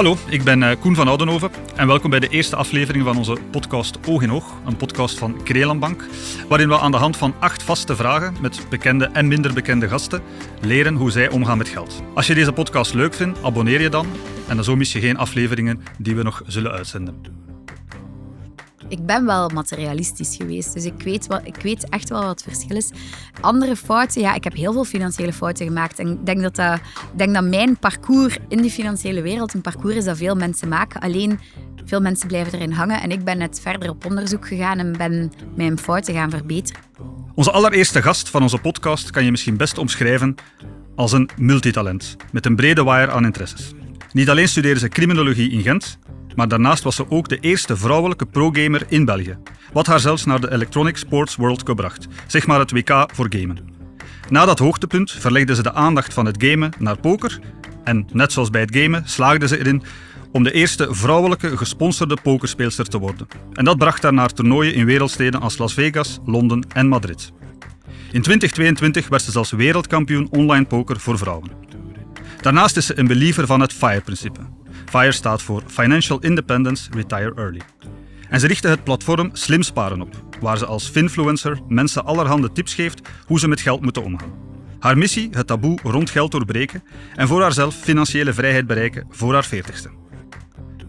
Hallo, ik ben eh, Koen van Oudenhoven en welkom bij de eerste aflevering van onze podcast Oog in Oog, een podcast van Krelanbank, waarin we aan de hand van acht vaste vragen met bekende en minder bekende gasten leren hoe zij omgaan met geld. Als je deze podcast leuk vindt, abonneer je dan en dan zo mis je geen afleveringen die we nog zullen uitzenden ik ben wel materialistisch geweest. Dus ik weet, wel, ik weet echt wel wat het verschil is. Andere fouten, ja, ik heb heel veel financiële fouten gemaakt. En ik denk dat, dat, denk dat mijn parcours in die financiële wereld een parcours is dat veel mensen maken. Alleen veel mensen blijven erin hangen. En ik ben net verder op onderzoek gegaan en ben mijn fouten gaan verbeteren. Onze allereerste gast van onze podcast kan je misschien best omschrijven als een multitalent. Met een brede wire aan interesses. Niet alleen studeerde ze criminologie in Gent, maar daarnaast was ze ook de eerste vrouwelijke pro-gamer in België. Wat haar zelfs naar de Electronic Sports World Cup bracht, zeg maar het WK voor gamen. Na dat hoogtepunt verlegde ze de aandacht van het gamen naar poker en, net zoals bij het gamen, slaagde ze erin om de eerste vrouwelijke gesponsorde pokerspeelster te worden. En dat bracht haar naar toernooien in wereldsteden als Las Vegas, Londen en Madrid. In 2022 werd ze zelfs wereldkampioen online poker voor vrouwen. Daarnaast is ze een believer van het FIRE-principe. FIRE staat voor Financial Independence Retire Early. En ze richtte het platform Slim Sparen op, waar ze als finfluencer mensen allerhande tips geeft hoe ze met geld moeten omgaan. Haar missie, het taboe rond geld doorbreken en voor haarzelf financiële vrijheid bereiken voor haar veertigste.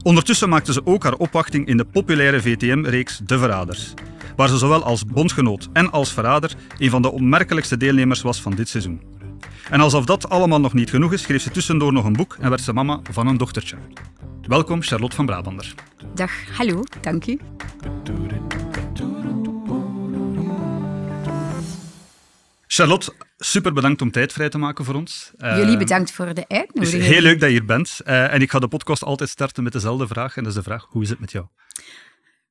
Ondertussen maakte ze ook haar opwachting in de populaire VTM-reeks De Verraders, waar ze zowel als bondgenoot en als verrader een van de opmerkelijkste deelnemers was van dit seizoen. En alsof dat allemaal nog niet genoeg is, schreef ze tussendoor nog een boek en werd ze mama van een dochtertje. Welkom, Charlotte van Brabander. Dag, hallo, dank u. Charlotte, super bedankt om tijd vrij te maken voor ons. Jullie eh, bedankt voor de uitnodiging. Het is heel leuk dat je hier bent. Uh, en ik ga de podcast altijd starten met dezelfde vraag. En dat is de vraag, hoe is het met jou?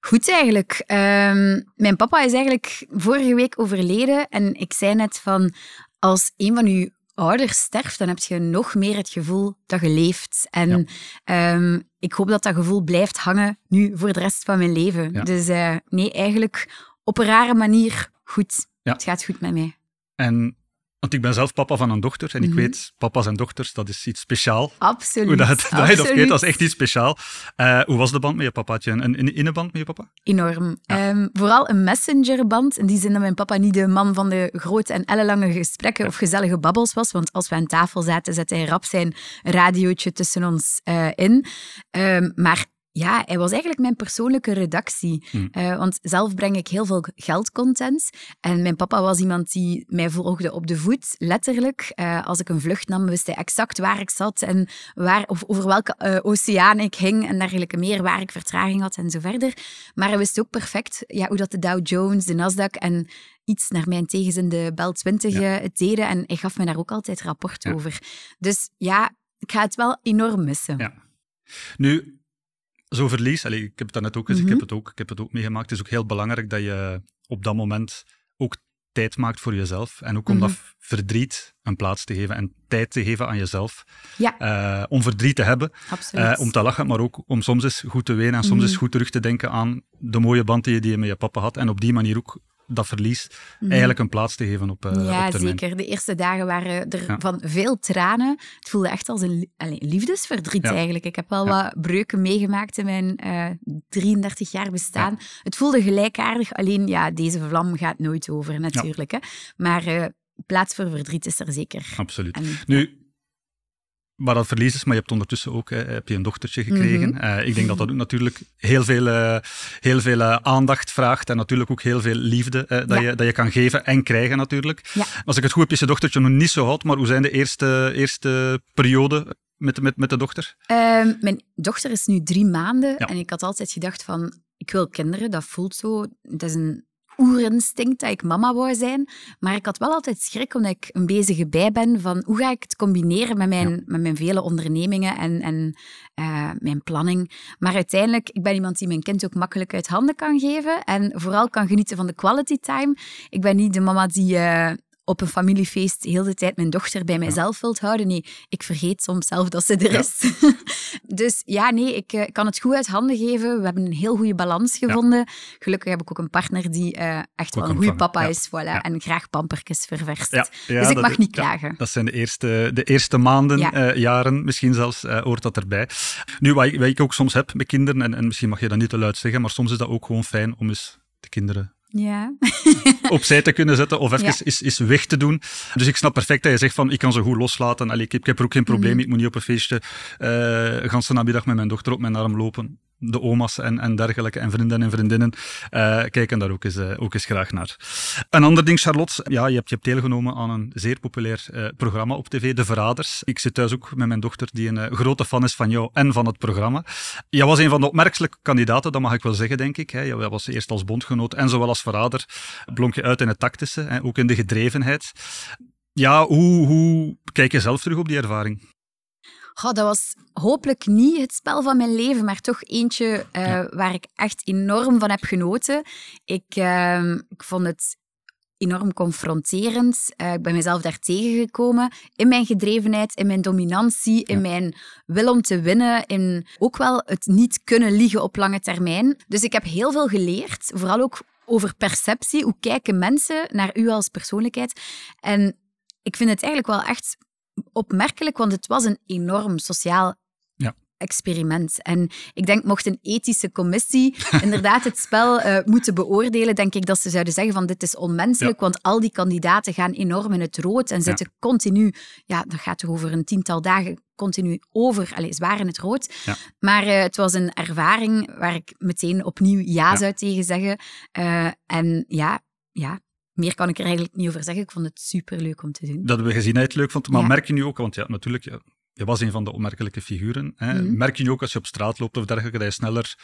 Goed eigenlijk. Um, mijn papa is eigenlijk vorige week overleden. En ik zei net van, als een van uw ouders sterft, dan heb je nog meer het gevoel dat je leeft. En ehm, ik hoop dat dat gevoel blijft hangen nu voor de rest van mijn leven. Dus uh, nee, eigenlijk op een rare manier goed. Het gaat goed met mij. En want ik ben zelf papa van een dochter en ik mhm. weet, papa's en dochters, dat is iets speciaal. Absoluut. Hoe dat, dat je dat weet, dat is echt iets speciaal. Uh, hoe was de band met je papa? Had je een, een innenband met je papa? Enorm. Ehm, vooral een messengerband. In die zin dat mijn papa niet de man van de grote en ellenlange gesprekken of gezellige babbels was. Want als we aan tafel zaten, zette hij rap zijn radiootje tussen ons uh, in. Um, maar ja, hij was eigenlijk mijn persoonlijke redactie. Hmm. Eh, want zelf breng ik heel veel geldcontent. En mijn papa was iemand die mij volgde op de voet, letterlijk. Uh, als ik een vlucht nam, wist hij exact waar ik zat en waar, of over welke uh, oceaan ik hing en dergelijke meer, waar ik vertraging had en zo verder. Maar hij wist ook perfect ja, hoe dat de Dow Jones, de Nasdaq en iets naar mijn tegenzin de Bel 20 het deden. En hij gaf me daar ook altijd rapport over. Dus ja, ik ga het wel enorm missen. Ja. Nu, zo verlies, allez, ik heb het net ook gezegd, ik, heb mhm. het ook, ik heb het ook meegemaakt. Het is ook heel belangrijk dat je op dat moment ook tijd maakt voor jezelf. En ook om dat mhm. verdriet een plaats te geven en tijd te geven aan jezelf. Ja. Uh, om verdriet te hebben, uh, om te lachen, maar ook om soms eens goed te wenen en soms eens mhm. goed terug te denken aan de mooie band die je, die je met je papa had. En op die manier ook dat verlies mhm. eigenlijk een plaats te geven op, uh, ja, zeker. De eerste dagen waren er van veel tranen. Het voelde echt als een liefdesverdriet eigenlijk. Ik heb wel wat breuken meegemaakt in mijn 33 jaar bestaan. Het voelde gelijkaardig, alleen ja, deze vlam gaat nooit over natuurlijk. Hè. Maar uh, plaats voor verdriet is er zeker. Absoluut. nu, maar dat verlies is, maar je hebt ondertussen ook heb je een dochtertje gekregen. Mhm. Eh, ik denk dat dat ook natuurlijk heel veel, uh, heel veel uh, aandacht vraagt en natuurlijk ook heel veel liefde dat, je, dat je kan geven en krijgen natuurlijk. Als ik het goed heb, is je dochtertje nog niet zo oud, maar hoe zijn de eerste, eerste periode met, met, met de dochter? Ehm, mijn dochter is nu drie maanden en ik had altijd gedacht van, ik wil kinderen, dat voelt zo. Het is een oerinstinct dat ik mama wou zijn. Maar ik had wel altijd schrik omdat ik een bezige bij ben van hoe ga ik het combineren met mijn, met mijn vele ondernemingen en, en uh, mijn planning. Maar uiteindelijk, ik ben iemand die mijn kind ook makkelijk uit handen kan geven en vooral kan genieten van de quality time. Ik ben niet de mama die... Uh, op een familiefeest heel de tijd mijn dochter bij mijzelf wilt houden. Nee, ik vergeet soms zelf dat ze er is. dus ja, nee, ik, ik, kan het goed uit handen geven. We hebben een heel goede balans gevonden. Gelukkig heb ik ook een partner die echt wel een goede papa is voilà, en graag pampertjes ververst. dus ik mag niet klagen. dat zijn de eerste, de eerste maanden, jaren, misschien zelfs hoort dat erbij. Nu, wat ik, wat ik, ook soms heb met kinderen, en, en misschien mag je dat niet te luid zeggen, maar soms is dat ook gewoon fijn om eens de kinderen ja. opzij te kunnen zetten of even is, is weg te doen. Dus ik snap perfect dat je zegt van ik kan ze goed loslaten. Allee, ik, heb, ik heb er ook geen probleem, mm ik moet niet op een feestje uh, namiddag met mijn dochter op mijn arm lopen de oma's en, en dergelijke en vrienden en vriendinnen uh, kijken daar ook eens, uh, ook eens graag naar. Een ander ding, Charlotte. Ja, je hebt, je hebt deelgenomen aan een zeer populair uh, programma op tv, De Verraders. Ik zit thuis ook met mijn dochter, die een grote fan is van jou en van het programma. Jij was een van de opmerkelijke kandidaten, dat mag ik wel zeggen, denk ik. Hè. Jij was eerst als bondgenoot en zowel als verrader blonk je uit in het tactische, hè, ook in de gedrevenheid. Ja, hoe kijk je zelf terug op die ervaring? Dat was hopelijk niet het spel van mijn leven, maar toch eentje uh, waar ik echt enorm van heb genoten. Ik, uh, ik vond het enorm confronterend. Uh, ik ben mezelf daar tegengekomen in mijn gedrevenheid, in mijn dominantie, in mijn wil om te winnen, in ook wel het niet kunnen liegen op lange termijn. Dus ik heb heel veel geleerd, vooral ook over perceptie. Hoe kijken mensen naar u als persoonlijkheid? En ik vind het eigenlijk wel echt opmerkelijk, want het was een enorm sociaal ja. experiment. En ik denk, mocht een ethische commissie inderdaad het spel uh, moeten beoordelen, denk ik dat ze zouden zeggen van dit is onmenselijk, want al die kandidaten gaan enorm in het rood en zitten continu, ja, dat gaat toch over een tiental dagen, continu over, allez, zwaar in het rood. Maar uh, het was een ervaring waar ik meteen opnieuw ja, zou tegen zeggen. Uh, en ja, ja, meer kan ik er eigenlijk niet over zeggen. Ik vond het superleuk om te doen. Dat we gezien het leuk vond. Maar merk je nu ook, want ja, natuurlijk, ja, je was een van de opmerkelijke figuren. Hè. Mhm. Merk je nu ook als je op straat loopt of dergelijke, dat je sneller,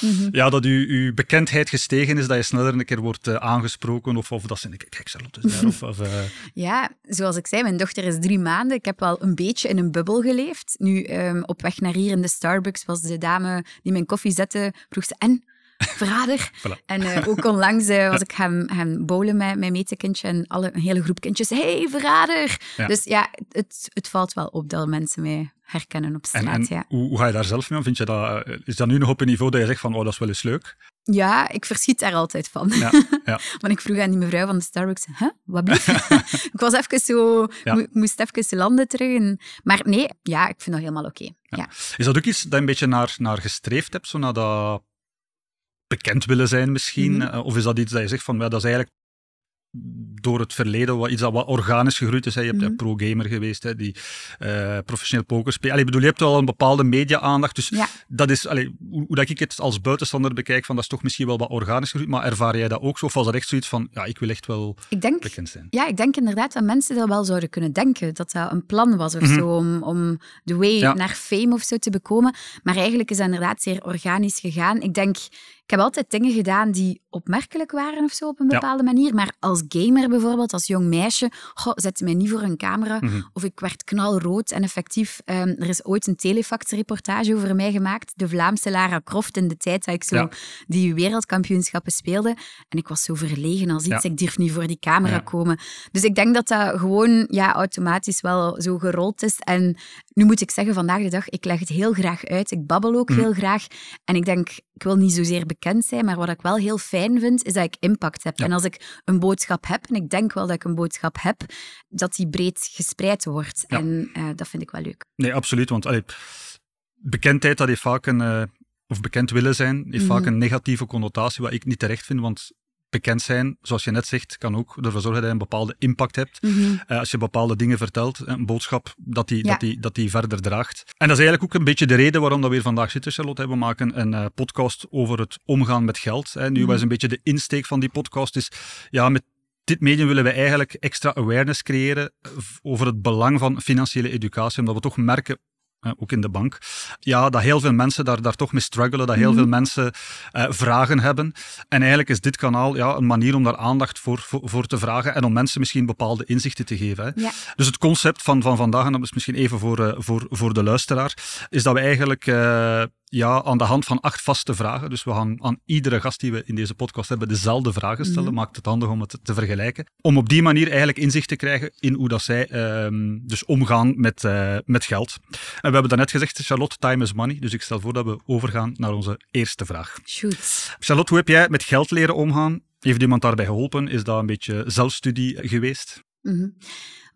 mhm. ja, dat je, je bekendheid gestegen is, dat je sneller een keer wordt uh, aangesproken of, of dat ze denken, kijk Charlotte is daar. Of, of uh... Ja, zoals ik zei, mijn dochter is drie maanden. Ik heb wel een beetje in een bubbel geleefd. Nu, um, op weg naar hier in de Starbucks was de dame die mijn koffie zette, vroeg ze, en verrader. En uh, ook onlangs uh, was ik gaan, gaan bowlen met mijn metekindje en alle, een hele groep kindjes. hey, verrader! Dus ja, het, het valt wel op dat mensen mij herkennen op straat. En, ja. hoe, hoe, ga je daar zelf mee om? Vind je dat, eh, is dat nu nog op een niveau dat je zegt van, oh, dat is wel eens leuk? Ja, ik verschiet daar altijd van. Ja, ja. Want ik vroeg aan die mevrouw van de Starbucks, huh, wat blieft? ik was even zo, ja. moest even landen terug. maar nee, ja, ik vind dat helemaal oké. Ja. Is dat ook iets dat je een beetje naar, naar gestreefd hebt, zo naar dat bekend willen zijn misschien? Mhm. Eh, of is dat iets dat je zegt van, ja, dat is eigenlijk door het verleden wat, iets dat wat organisch gegroeid is. Hè. Je hebt mm pro-gamer geweest, hè, die uh, professioneel poker speelt. Bedoel, je hebt wel een bepaalde media-aandacht. Dus dat is, allee, hoe, hoe, dat ik het als buitenstander bekijk, van, dat is toch misschien wel wat organisch gegroeid. Maar ervaar jij dat ook zo? Of was dat echt zoiets van, ja, ik wil echt wel ik denk, bekend zijn? Ja, ik denk inderdaad dat mensen dat wel zouden kunnen denken. Dat dat een plan was of mhm. zo, om, om de way naar fame of zo te bekomen. Maar eigenlijk is dat inderdaad zeer organisch gegaan. Ik denk ik heb altijd dingen gedaan die opmerkelijk waren of zo op een bepaalde manier. Maar als gamer bijvoorbeeld, als jong meisje, goh, zette mij niet voor een camera. Mhm. Of ik werd knalrood en effectief. Um, er is ooit een telefax-reportage over mij gemaakt. De Vlaamse Lara Croft in de tijd dat ik zo die wereldkampioenschappen speelde. En ik was zo verlegen als iets. Ik durf niet voor die camera komen. Dus ik denk dat dat gewoon ja, automatisch wel zo gerold is. En nu moet ik zeggen, vandaag de dag, ik leg het heel graag uit. Ik babbel ook mhm. heel graag. En ik denk, ik wil niet zozeer bekend zijn, maar wat ik wel heel fijn vind, is dat ik impact heb. En als ik een boodschap heb, en ik denk wel dat ik een boodschap heb, dat die breed gespreid wordt. En uh, dat vind ik wel leuk. Nee, absoluut. Want allee, bekendheid, dat heeft vaak een... Uh, of bekend willen zijn, heeft vaak mhm. een negatieve connotatie, wat ik niet terecht vind, want bekend zijn, zoals je net zegt, kan ook ervoor zorgen dat je een bepaalde impact hebt. Mhm. Eh, als je bepaalde dingen vertelt, een boodschap, dat die, dat, die, dat die verder draagt. En dat is eigenlijk ook een beetje de reden waarom dat we hier vandaag zitten, Charlotte. We maken een uh, podcast over het omgaan met geld. Hè. Nu mm was een beetje de insteek van die podcast is, ja, met dit medium willen we eigenlijk extra awareness creëren over het belang van financiële educatie, omdat we toch merken ook in de bank, ja, dat heel veel mensen daar, daar toch mee struggelen, dat heel mhm. veel mensen uh, vragen hebben. En eigenlijk is dit kanaal ja, een manier om daar aandacht voor, voor, te vragen en om mensen misschien bepaalde inzichten te geven. Hè. Ja. Dus het concept van, van vandaag, en dat is misschien even voor, uh, voor, voor de luisteraar, is dat we eigenlijk uh, ja, aan de hand van acht vaste vragen. Dus we gaan aan iedere gast die we in deze podcast hebben dezelfde vragen stellen. Mhm. Maakt het handig om het te vergelijken. Om op die manier eigenlijk inzicht te krijgen in hoe dat zij ehm, dus omgaan met, eh, met geld. En we hebben daarnet gezegd, Charlotte, time is money. Dus ik stel voor dat we overgaan naar onze eerste vraag. Shoot. Charlotte, hoe heb jij met geld leren omgaan? Heeft iemand daarbij geholpen? Is dat een beetje zelfstudie geweest? Mhm.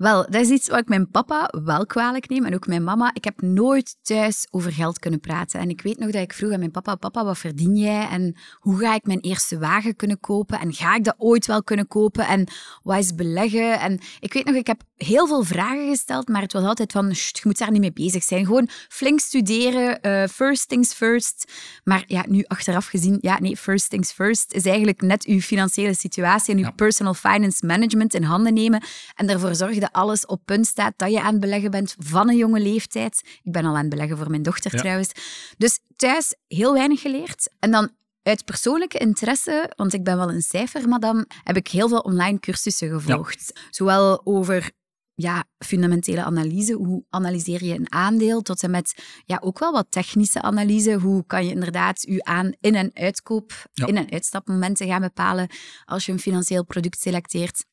Wel, dat is iets wat ik mijn papa wel kwalijk neem en ook mijn mama. Ik heb nooit thuis over geld kunnen praten. En ik weet nog dat ik vroeg aan mijn papa, papa, wat verdien jij? En hoe ga ik mijn eerste wagen kunnen kopen? En ga ik dat ooit wel kunnen kopen? En wat is beleggen? En ik weet nog, ik heb heel veel vragen gesteld, maar het was altijd van, "Sst, je moet daar niet mee bezig zijn. Gewoon flink studeren, eh, first things first. Maar ja, nu achteraf gezien, ja, nee, first things first is eigenlijk net uw financiële situatie en uw Ja. personal finance management in handen nemen en ervoor zorgen dat alles op punt staat, dat je aan het beleggen bent van een jonge leeftijd. Ik ben al aan het beleggen voor mijn dochter Ja. trouwens. Dus thuis heel weinig geleerd. En dan uit persoonlijke interesse, want ik ben wel een cijfermadam, heb ik heel veel online cursussen gevolgd. Zowel over ja, fundamentele analyse. Hoe analyseer je een aandeel? Tot en met ja, ook wel wat technische analyse. Hoe kan je inderdaad je aan- in- en uitkoop, Ja. in- en uitstapmomenten gaan bepalen als je een financieel product selecteert.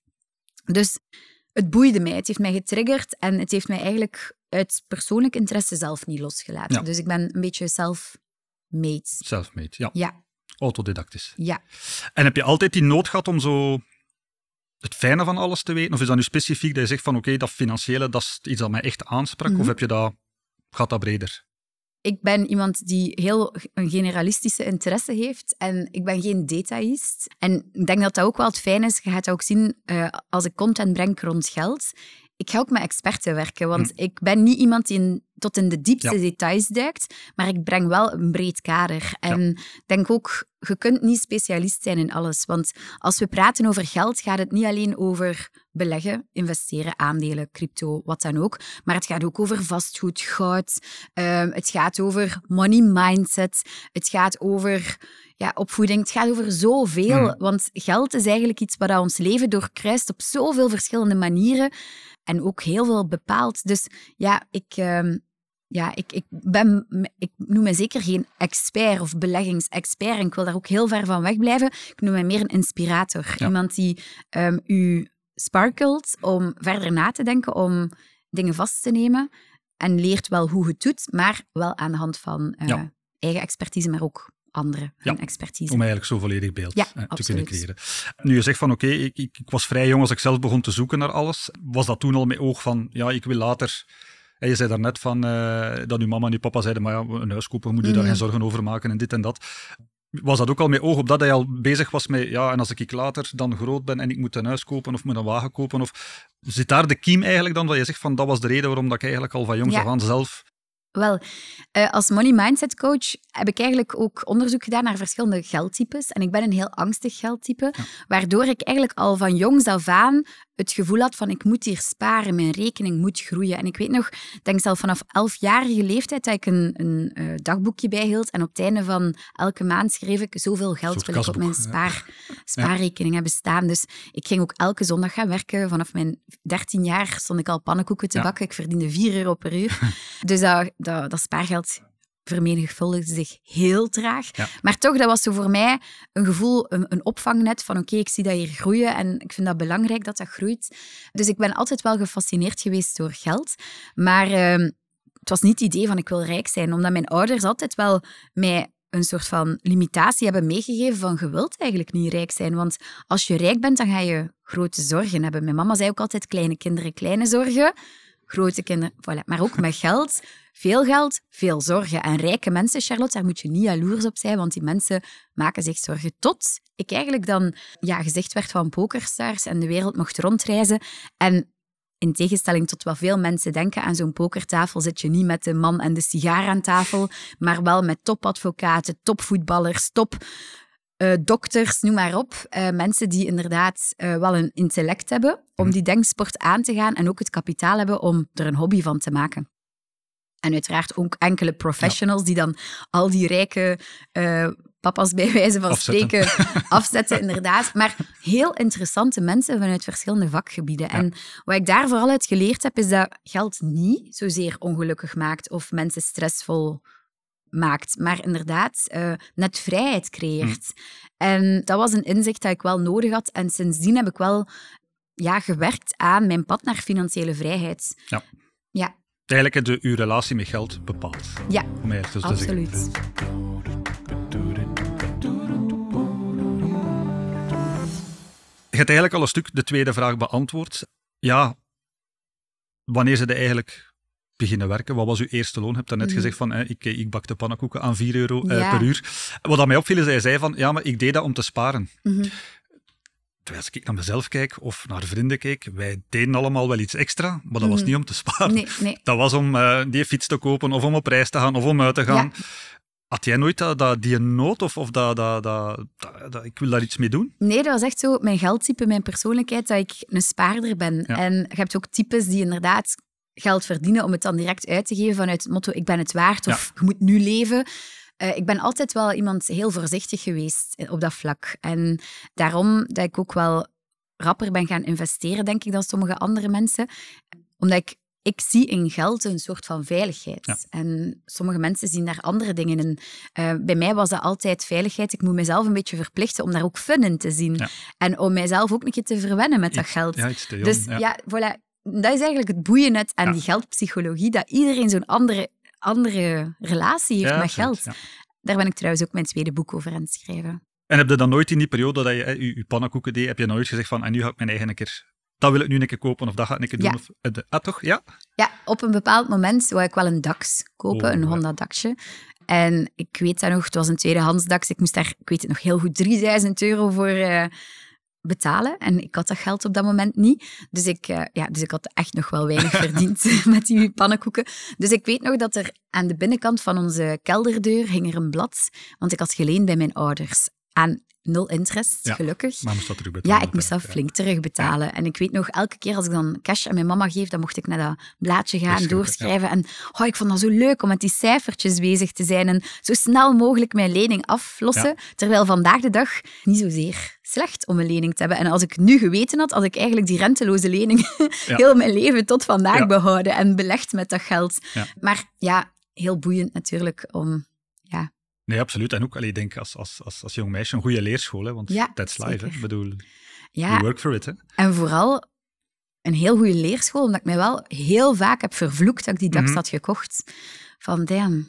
Dus het boeide mij, het heeft mij getriggerd en het heeft mij eigenlijk uit persoonlijk interesse zelf niet losgelaten. Ja. Dus ik ben een beetje self-made. Self-made, ja. Ja, Autodidactisch. ja. En heb je altijd die nood gehad om zo het fijne van alles te weten? Of is dat nu specifiek dat je zegt van oké, dat financiële, dat is iets dat mij echt aansprak? Mhm. Of heb je dat, gaat dat breder? Ik ben iemand die heel een generalistische interesse heeft en ik ben geen detailist. En ik denk dat dat ook wel het fijn is. Je gaat dat ook zien eh, als ik content breng rond geld. Ik ga ook met experten werken, want ik ben niet iemand die in- tot in de diepste Ja. details duikt, maar ik breng wel een breed kader. En ik denk ook, je kunt niet specialist zijn in alles, want als we praten over geld, gaat het niet alleen over beleggen, investeren, aandelen, crypto, wat dan ook, maar het gaat ook over vastgoed, goud, Ehm, het gaat over money mindset. Het gaat over ja, opvoeding. Het gaat over zoveel. Mm. Want geld is eigenlijk iets wat ons leven doorkruist op zoveel verschillende manieren. En ook heel veel bepaalt. Dus ja, ik, ehm, ja, ik, ik, ben, ik noem me zeker geen expert of beleggingsexpert. En ik wil daar ook heel ver van wegblijven. Ik noem me meer een inspirator. Ja. Iemand die ehm, u sparkelt om verder na te denken, om dingen vast te nemen en leert wel hoe het doet, maar wel aan de hand van eh, Ja. eigen expertise, maar ook andere Ja, hun expertise. Om eigenlijk zo'n volledig beeld Ja, eh, te kunnen creëren. Nu je zegt van oké, ik, ik, ik was vrij jong als ik zelf begon te zoeken naar alles. Was dat toen al met oog van ja, ik wil later... En je zei daarnet van, eh, dat uw mama en uw papa zeiden, maar ja, een huis kopen, moet je daar Mhm. geen zorgen over maken en dit en dat. Was dat ook al met oog op dat hij al bezig was met, ja, en als ik later dan groot ben en ik moet een huis kopen of moet een wagen kopen? Of zit daar de kiem eigenlijk dan, dat je zegt van, dat was de reden waarom dat ik eigenlijk al van jongs Ja. af aan zelf... Wel, eh, als money mindset coach heb ik eigenlijk ook onderzoek gedaan naar verschillende geldtypes. En ik ben een heel angstig geldtype, waardoor ik eigenlijk al van jongs af aan het gevoel had van ik moet hier sparen, mijn rekening moet groeien. En ik weet nog, denk zelf vanaf elfjarige leeftijd dat ik een, een eh, dagboekje bijhield en op het einde van elke maand schreef ik zoveel geld wil ik op mijn spaar, spaarrekening hebben staan. Dus ik ging ook elke zondag gaan werken. Vanaf mijn 13 jaar stond ik al pannenkoeken te Ja. bakken. Ik verdiende 4 euro per uur. Dus dat, dat, dat spaargeld vermenigvuldigde zich heel traag. Ja. Maar toch, dat was zo voor mij een gevoel, een, een opvangnet van oké, ik zie dat hier groeien en ik vind dat belangrijk dat dat groeit. Dus ik ben altijd wel gefascineerd geweest door geld. Maar ehm, het was niet het idee van ik wil rijk zijn, omdat mijn ouders altijd wel mij een soort van limitatie hebben meegegeven van je wilt eigenlijk niet rijk zijn, want als je rijk bent, dan ga je grote zorgen hebben. Mijn mama zei ook altijd kleine kinderen, kleine zorgen, grote kinderen, voilà. Maar ook met geld, veel geld, veel zorgen. En rijke mensen, Charlotte, daar moet je niet jaloers op zijn, want die mensen maken zich zorgen. Tot ik eigenlijk dan ja, gezegd werd van pokerstars en de wereld mocht rondreizen. En in tegenstelling tot wat veel mensen denken, aan zo'n pokertafel zit je niet met de man en de sigaar aan tafel, maar wel met topadvocaten, topvoetballers, top eh, dokters, noem maar op. Eh, mensen die inderdaad eh, wel een intellect hebben om die denksport aan te gaan en ook het kapitaal hebben om er een hobby van te maken. En uiteraard ook enkele professionals die dan al die rijke papa's bij wijze van Afzetten. spreken afzetten, inderdaad. Maar heel interessante mensen vanuit verschillende vakgebieden. En wat ik daar vooral uit geleerd heb, is dat geld niet zozeer ongelukkig maakt of mensen stressvol maakt, maar inderdaad uh, net vrijheid creëert. En dat was een inzicht dat ik wel nodig had. En sindsdien heb ik wel ja, gewerkt aan mijn pad naar financiële vrijheid. Ja. Ja. Eigenlijk heb je uw relatie met geld bepaald. Ja, om dus absoluut. Je hebt eigenlijk al een stuk de tweede vraag beantwoord. Ja, wanneer ze eigenlijk beginnen werken? Wat was uw eerste loon? Je hebt net mm. gezegd van, eh, ik, ik bakte pannenkoeken aan 4 euro eh, per uur. Wat aan mij opviel is dat je zei van, ja, maar ik deed dat om te sparen. Mm Terwijl als ik naar mezelf kijk of naar vrienden kijk, wij deden allemaal wel iets extra, maar dat was mhm. niet om te sparen. Nee, nee. Dat was om uh, die fiets te kopen of om op reis te gaan of om uit te gaan. Had jij nooit dat, dat, die nood of, of dat, dat, dat, dat, ik wil daar iets mee doen? Nee, dat was echt zo mijn geldtype, mijn persoonlijkheid, dat ik een spaarder ben. En je hebt ook types die inderdaad geld verdienen om het dan direct uit te geven vanuit het motto ik ben het waard of je moet nu leven. Uh, ik ben altijd wel iemand heel voorzichtig geweest op dat vlak. En daarom dat ik ook wel rapper ben gaan investeren, denk ik, dan sommige andere mensen. Omdat ik ik zie in geld een soort van veiligheid. En sommige mensen zien daar andere dingen in. Uh, bij mij was dat altijd veiligheid. Ik moet mezelf een beetje verplichten om daar ook fun in te zien. En om mijzelf ook een keer te verwennen met dat geld. Ja, dus ja, voilà. Dat is eigenlijk het boeien net aan die geldpsychologie, dat iedereen zo'n andere, andere relatie heeft met geld. Daar ben ik trouwens ook mijn tweede boek over aan het schrijven. En heb je dan nooit in die periode dat je je, je pannenkoeken deed, heb je nooit gezegd van en nu ga ik mijn eigen een keer dat wil ik nu een keer kopen of dat ga ik een keer doen. Of, eh, ah, toch? Ja? Ja, op een bepaald moment wou ik wel een DAX kopen, oh, een Honda DAXje. En ik weet dat nog, het was een tweedehands DAX. Ik moest daar, ik weet het nog heel goed, 3000 euro voor uh, betalen. En ik had dat geld op dat moment niet. Dus ik, uh, ja, dus ik had echt nog wel weinig verdiend met die pannenkoeken. Dus ik weet nog dat er aan de binnenkant van onze kelderdeur hing er een blad. Want ik had geleend bij mijn ouders aan nul interest, gelukkig. Maar moest dat terugbetalen? Ja, ik moest dat flink terugbetalen. Ja. En ik weet nog, elke keer als ik dan cash aan mijn mama geef, dan mocht ik naar dat blaadje gaan, doorschrijven. En oh, ik vond dat zo leuk om met die cijfertjes bezig te zijn en zo snel mogelijk mijn lening aflossen. Terwijl vandaag de dag niet zozeer slecht om een lening te hebben. En als ik nu geweten had, had ik eigenlijk die renteloze lening heel mijn leven tot vandaag behouden en belegd met dat geld. Maar ja, heel boeiend natuurlijk om Nee, absoluut. En ook, allee, ik denk als, als, als, als jong meisje een goede leerschool, hè, want ja, that's life. Hè. Ik bedoel, ja. you work for it. Hè. En vooral een heel goede leerschool, omdat ik mij wel heel vaak heb vervloekt dat ik die DAX mm gekocht. Van, damn,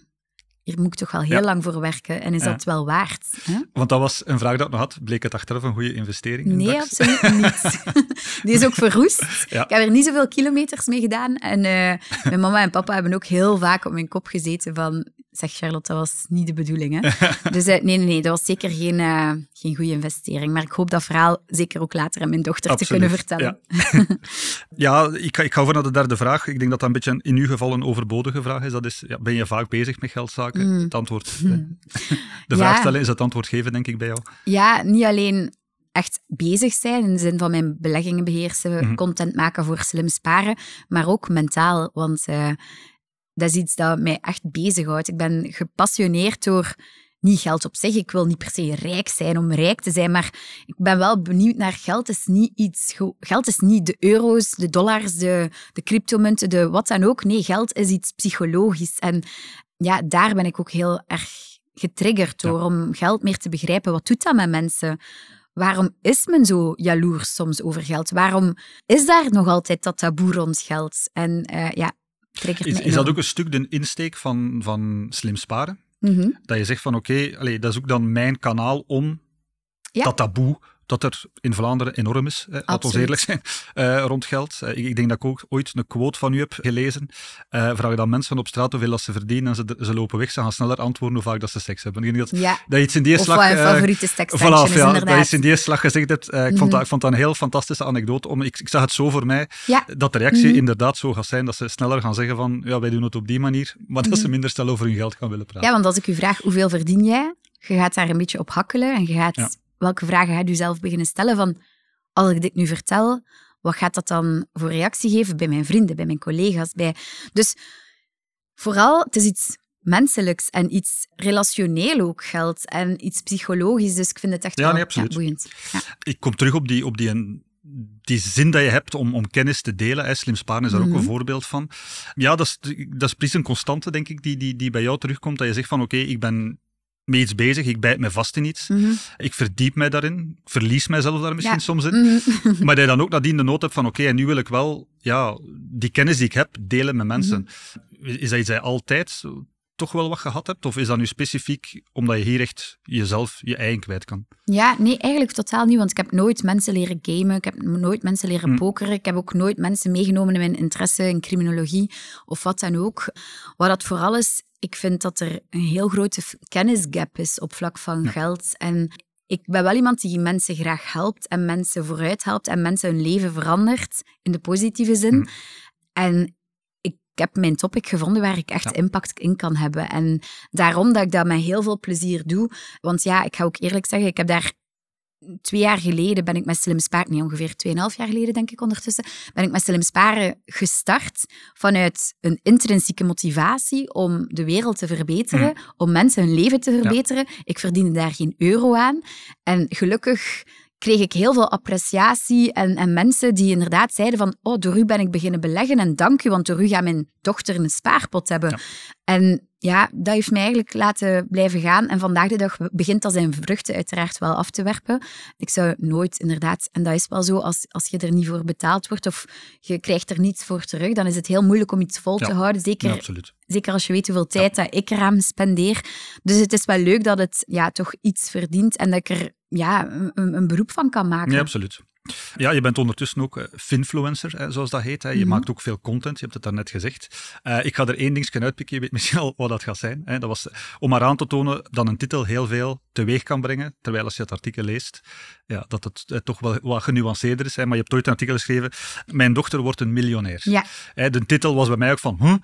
hier moet ik toch wel heel lang voor werken. En is dat wel waard? Hè? Want dat was een vraag dat ik nog had. Bleek het achteraf een goede investering? Nee, absoluut niet. Die is ook verroest. Ik heb er niet zoveel kilometers mee gedaan. En uh, mijn mama en papa hebben ook heel vaak op mijn kop gezeten van Zeg Charlotte, dat was niet de bedoeling. Hè? dus uh, nee, nee, nee, dat was zeker geen, uh, geen goede investering. Maar ik hoop dat verhaal zeker ook later aan mijn dochter te kunnen vertellen. Ja, ja ik, ik ga over naar de derde vraag. Ik denk dat dat een beetje in uw geval een overbodige vraag is. Dat is, ja, ben je vaak bezig met geldzaken? Mm. Het antwoord... de vraag stellen is het antwoord geven, denk ik, bij jou. Ja, niet alleen echt bezig zijn, in de zin van mijn beleggingen beheersen, mhm. content maken voor slim sparen, maar ook mentaal. Want uh, dat is iets dat mij echt bezighoudt. Ik ben gepassioneerd door niet geld op zich. Ik wil niet per se rijk zijn om rijk te zijn, maar ik ben wel benieuwd naar geld. Is niet iets, geld is niet de euro's, de dollars, de, de cryptomunten, de wat dan ook. Nee, geld is iets psychologisch. En ja, daar ben ik ook heel erg getriggerd door, om geld meer te begrijpen. Wat doet dat met mensen? Waarom is men zo jaloers soms over geld? Waarom is daar nog altijd dat taboe rond geld? En uh, ja, is, is dat ook een stuk de insteek van, van slim sparen? Mhm. Dat je zegt van oké, okay, dat is ook dan mijn kanaal om dat taboe dat er in Vlaanderen enorm is, laat ons eerlijk zijn, uh, rond geld. Uh, ik, ik, denk dat ik ook ooit een quote van u heb gelezen. Uh, vraag dan mensen op straat hoeveel dat ze verdienen en ze, ze lopen weg. Ze gaan sneller antwoorden hoe vaak dat ze seks hebben. Ik denk dat, ja. dat iets in die of slag... Of favoriete seksfeestje voilà, ja, Dat iets in die slag gezegd hebt. ik, vond dat, mhm. ik vond dat een heel fantastische anekdote. Om, ik, ik zag het zo voor mij, ja. dat de reactie mm inderdaad zo gaat zijn, dat ze sneller gaan zeggen van, ja, wij doen het op die manier, maar dat ze mhm. minder snel over hun geld gaan willen praten. Ja, want als ik u vraag, hoeveel verdien jij? Je gaat daar een beetje op hakkelen en je gaat welke vragen gaat u zelf beginnen stellen van, als ik dit nu vertel, wat gaat dat dan voor reactie geven bij mijn vrienden, bij mijn collega's? Bij... Dus vooral, het is iets menselijks en iets relationeel ook geldt en iets psychologisch. Dus ik vind het echt ja, wel, boeiend. Ja. Ik kom terug op die, op die die zin dat je hebt om, om kennis te delen. Hè. Slim sparen is daar ook Mhm. een voorbeeld van. Ja, dat is, dat is precies een constante, denk ik, die, die, die bij jou terugkomt. Dat je zegt van, oké, ik ben met iets bezig, ik bijt me vast in iets. Mhm. Ik verdiep mij daarin, ik verlies mijzelf daar misschien Ja. soms in. Mhm. Maar dat je dan ook nadien de nood hebt van, oké, en nu wil ik wel ja, die kennis die ik heb, delen met mensen. Mhm. Is dat iets dat je altijd toch wel wat gehad hebt? Of is dat nu specifiek omdat je hier echt jezelf, je eigen kwijt kan? Ja, nee, eigenlijk totaal niet, want ik heb nooit mensen leren gamen, ik heb nooit mensen leren Hm. pokeren, ik heb ook nooit mensen meegenomen in mijn interesse in criminologie of wat dan ook. Wat dat vooral is, ik vind dat er een heel grote kennisgap is op vlak van Ja. geld. En ik ben wel iemand die mensen graag helpt en mensen vooruit helpt en mensen hun leven verandert in de positieve zin. Hm. En ik heb mijn topic gevonden waar ik echt Ja. impact in kan hebben. En daarom dat ik dat met heel veel plezier doe. Want ja, ik ga ook eerlijk zeggen, ik heb daar twee jaar geleden ben ik met Slim Sparen, nee, ongeveer tweeënhalf jaar geleden denk ik ondertussen, ben ik met Slim Sparen gestart vanuit een intrinsieke motivatie om de wereld te verbeteren, om mensen hun leven te verbeteren. Ik verdiende daar geen euro aan. En gelukkig kreeg ik heel veel appreciatie en, en mensen die inderdaad zeiden van oh, door u ben ik beginnen beleggen en dank u, want door u gaat mijn dochter een spaarpot hebben. Ja. En ja, dat heeft mij eigenlijk laten blijven gaan. En vandaag de dag begint dat zijn vruchten uiteraard wel af te werpen. Ik zou nooit inderdaad, en dat is wel zo, als, als je er niet voor betaald wordt of je krijgt er niets voor terug, dan is het heel moeilijk om iets vol Ja. te houden. Zeker Ja. Zeker als je weet hoeveel tijd dat ik eraan spendeer. Dus het is wel leuk dat het ja, toch iets verdient en dat ik er ja, een, een beroep van kan maken. Ja, absoluut. Ja, je bent ondertussen ook eh, finfluencer, hè, zoals dat heet. Hè. Je Mhm. maakt ook veel content, je hebt het daarnet gezegd. Eh, ik ga er één dingetje uitpikken, je weet misschien al wat dat gaat zijn. Hè. Dat was eh, om maar aan te tonen dat een titel heel veel teweeg kan brengen, terwijl als je het artikel leest, ja, dat het toch wel wat genuanceerder is. Hè. Maar je hebt ooit een artikel geschreven, mijn dochter wordt een miljonair. Ja, Hè, de titel was bij mij ook van, huh?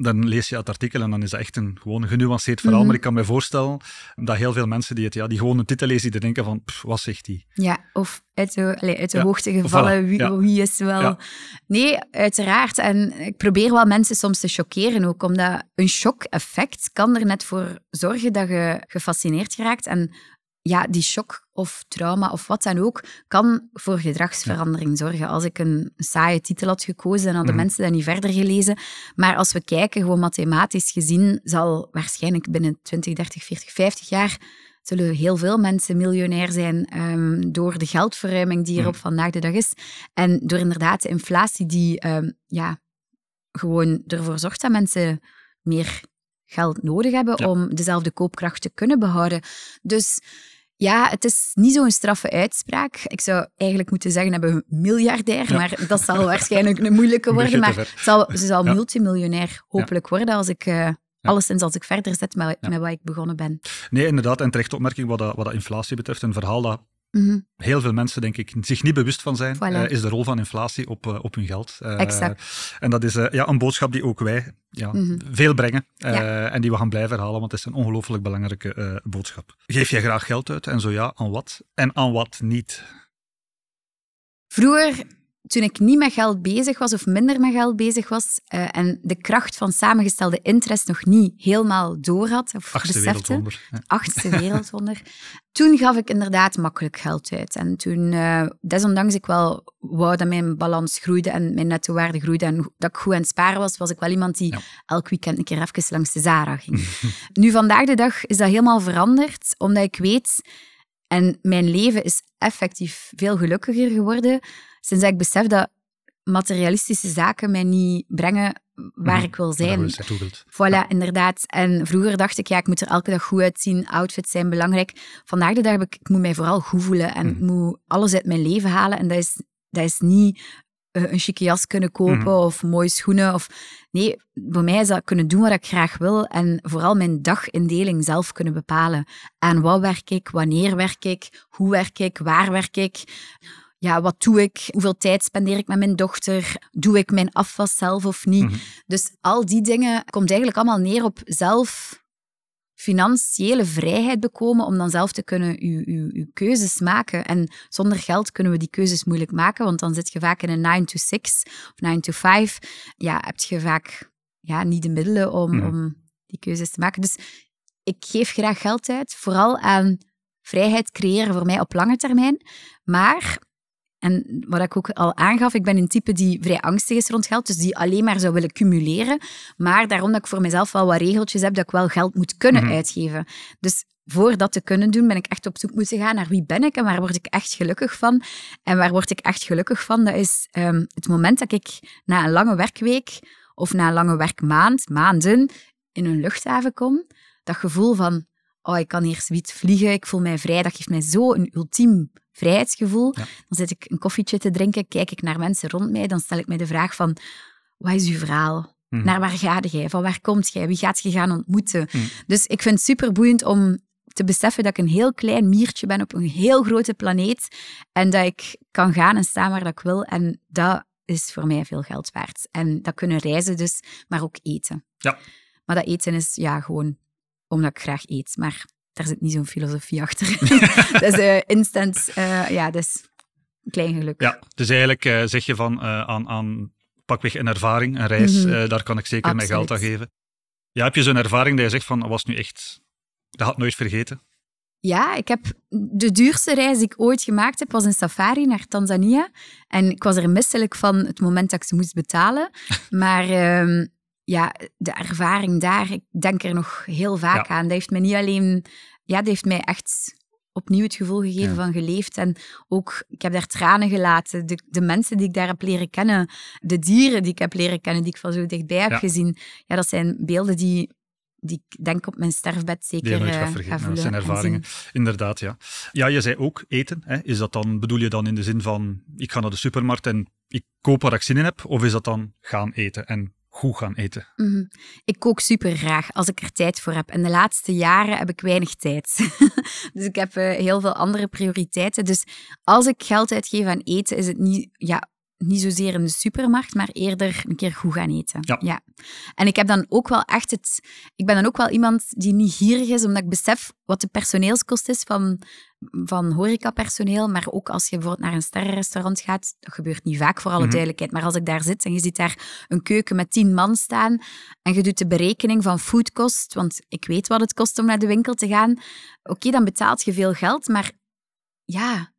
Dan lees je het artikel en dan is dat echt een gewoon genuanceerd verhaal. Mhm. Maar ik kan me voorstellen dat heel veel mensen die, het, ja, die gewoon een titel lezen, die denken van, pff, wat zegt die? ja. of uit de, allee, uit de Ja, hoogte gevallen, voilà, wie, ja. wie is wel... Ja. Nee, uiteraard. En ik probeer wel mensen soms te chockeren ook, omdat een shock-effect kan er net voor zorgen dat je gefascineerd raakt. En ja, die shock of trauma of wat dan ook, kan voor gedragsverandering zorgen. Als ik een saaie titel had gekozen, dan hadden Mhm. mensen dat niet verder gelezen. Maar als we kijken, gewoon mathematisch gezien, zal waarschijnlijk binnen 20, 30, 40, 50 jaar zullen heel veel mensen miljonair zijn ehm, door de geldverruiming die er Mhm. op vandaag de dag is. En door inderdaad de inflatie die ehm, ja, gewoon ervoor zorgt dat mensen meer geld nodig hebben Ja. om dezelfde koopkracht te kunnen behouden. Dus ja, het is niet zo'n straffe uitspraak. Ik zou eigenlijk moeten zeggen, hebben we een miljardair, Ja. maar dat zal waarschijnlijk een moeilijke worden. Maar het zal, ze zal Ja. multimiljonair hopelijk worden als ik... eh, Alleszins als ik verder zet met, Ja. met wat ik begonnen ben. Nee, inderdaad. En terechte opmerking wat dat, wat dat inflatie betreft. Een verhaal dat Mhm. heel veel mensen, denk ik, zich niet bewust van zijn, Voilà. eh, is de rol van inflatie op, eh, op hun geld. Eh, Exact. En dat is ja, een boodschap die ook wij ja, Mhm. veel brengen Ja. en die we gaan blijven herhalen, want het is een ongelooflijk belangrijke boodschap. Geef jij graag geld uit? En zo ja, aan wat? En aan wat niet? Vroeger, toen ik niet met geld bezig was of minder met geld bezig was eh, en de kracht van samengestelde interest nog niet helemaal door had of Achtste besefte, wereldwonder. Ja. achtste wereldwonder. Toen gaf ik inderdaad makkelijk geld uit. En toen, eh, desondanks ik wel wou dat mijn balans groeide en mijn nettowaarde groeide en dat ik goed aan het sparen was, was ik wel iemand die Ja. elk weekend een keer even langs de Zara ging. nu, vandaag de dag is dat helemaal veranderd, omdat ik weet... En mijn leven is effectief veel gelukkiger geworden sinds dat ik besef dat materialistische zaken mij niet brengen waar Mhm. ik wil zijn. Voilà, inderdaad. En vroeger dacht ik, ja, ik moet er elke dag goed uitzien, outfits zijn belangrijk. Vandaag de dag heb ik, ik moet mij vooral goed voelen en ik Mhm. moet alles uit mijn leven halen. En dat is, dat is niet eh, een chique jas kunnen kopen Mhm. of mooie schoenen. Of, nee, voor mij is dat kunnen doen wat ik graag wil en vooral mijn dagindeling zelf kunnen bepalen. Aan wat werk ik, wanneer werk ik, hoe werk ik, waar werk ik. Ja, wat doe ik? Hoeveel tijd spendeer ik met mijn dochter? Doe ik mijn afwas zelf of niet? Mhm. Dus al die dingen komt eigenlijk allemaal neer op zelf financiële vrijheid bekomen om dan zelf te kunnen uw, uw, uw keuzes maken. En zonder geld kunnen we die keuzes moeilijk maken, want dan zit je vaak in een 9 to 6 of 9 to 5. Ja, heb je vaak ja, niet de middelen om, Mhm. om die keuzes te maken. Dus ik geef graag geld uit, vooral aan vrijheid creëren voor mij op lange termijn. Maar En wat ik ook al aangaf, ik ben een type die vrij angstig is rond geld, dus die alleen maar zou willen cumuleren. Maar daarom dat ik voor mezelf wel wat regeltjes heb dat ik wel geld moet kunnen Mhm. uitgeven. Dus voor dat te kunnen doen, ben ik echt op zoek moeten gaan naar wie ben ik en waar word ik echt gelukkig van. En waar word ik echt gelukkig van, dat is ehm, het moment dat ik na een lange werkweek of na een lange werkmaand, maanden, in een luchthaven kom. Dat gevoel van, oh, ik kan hier zoiets vliegen, ik voel mij vrij. Dat geeft mij zo een ultiem vrijheidsgevoel. Ja. Dan zit ik een koffietje te drinken, kijk ik naar mensen rond mij, dan stel ik mij de vraag van, wat is uw verhaal? Mhm. Naar waar ga jij? Van waar komt jij? Wie gaat je gaan ontmoeten? Mhm. Dus ik vind het super boeiend om te beseffen dat ik een heel klein miertje ben op een heel grote planeet en dat ik kan gaan en staan waar dat ik wil. En dat is voor mij veel geld waard. En dat kunnen reizen dus, maar ook eten. Ja. Maar dat eten is ja, gewoon omdat ik graag eet. Maar daar zit niet zo'n filosofie achter. dat is eh, instant, eh, ja, dat is een klein geluk. Ja, dus eigenlijk eh, zeg je van aan, aan pakweg een ervaring, een reis, Mhm. daar kan ik zeker mijn geld aan geven. Ja, heb je zo'n ervaring dat je zegt van, was nu echt, dat had nooit vergeten? Ja, ik heb de duurste reis die ik ooit gemaakt heb, was een safari naar Tanzania. En ik was er misselijk van het moment dat ik ze moest betalen. Maar ehm, ja, de ervaring daar, ik denk er nog heel vaak Ja. aan. Dat heeft mij niet alleen... Ja, dat heeft mij echt opnieuw het gevoel gegeven Ja. van geleefd. En ook, ik heb daar tranen gelaten. De, de mensen die ik daar heb leren kennen, de dieren die ik heb leren kennen, die ik van zo dichtbij heb Ja. gezien. Ja, dat zijn beelden die, die ik denk op mijn sterfbed zeker Die eh, gaat ga vergeten. Nou, dat zijn ervaringen. Inderdaad, ja. Ja, je zei ook eten. Hè? Is dat dan, bedoel je dan in de zin van, ik ga naar de supermarkt en ik koop waar ik zin in heb? Of is dat dan gaan eten en goed gaan eten? Mhm. Ik kook super graag als ik er tijd voor heb. En de laatste jaren heb ik weinig tijd. dus ik heb eh, heel veel andere prioriteiten. Dus als ik geld uitgeef aan eten, is het niet, ja, niet zozeer in de supermarkt, maar eerder een keer goed gaan eten. Ja. En ik heb dan ook wel echt het. Ik ben dan ook wel iemand die niet gierig is, omdat ik besef wat de personeelskost is van, van horecapersoneel. Maar ook als je bijvoorbeeld naar een sterrenrestaurant gaat, dat gebeurt niet vaak voor alle Mhm. duidelijkheid. Maar als ik daar zit en je ziet daar een keuken met tien man staan en je doet de berekening van foodkost, want ik weet wat het kost om naar de winkel te gaan. Oké, dan betaalt je veel geld, maar ja,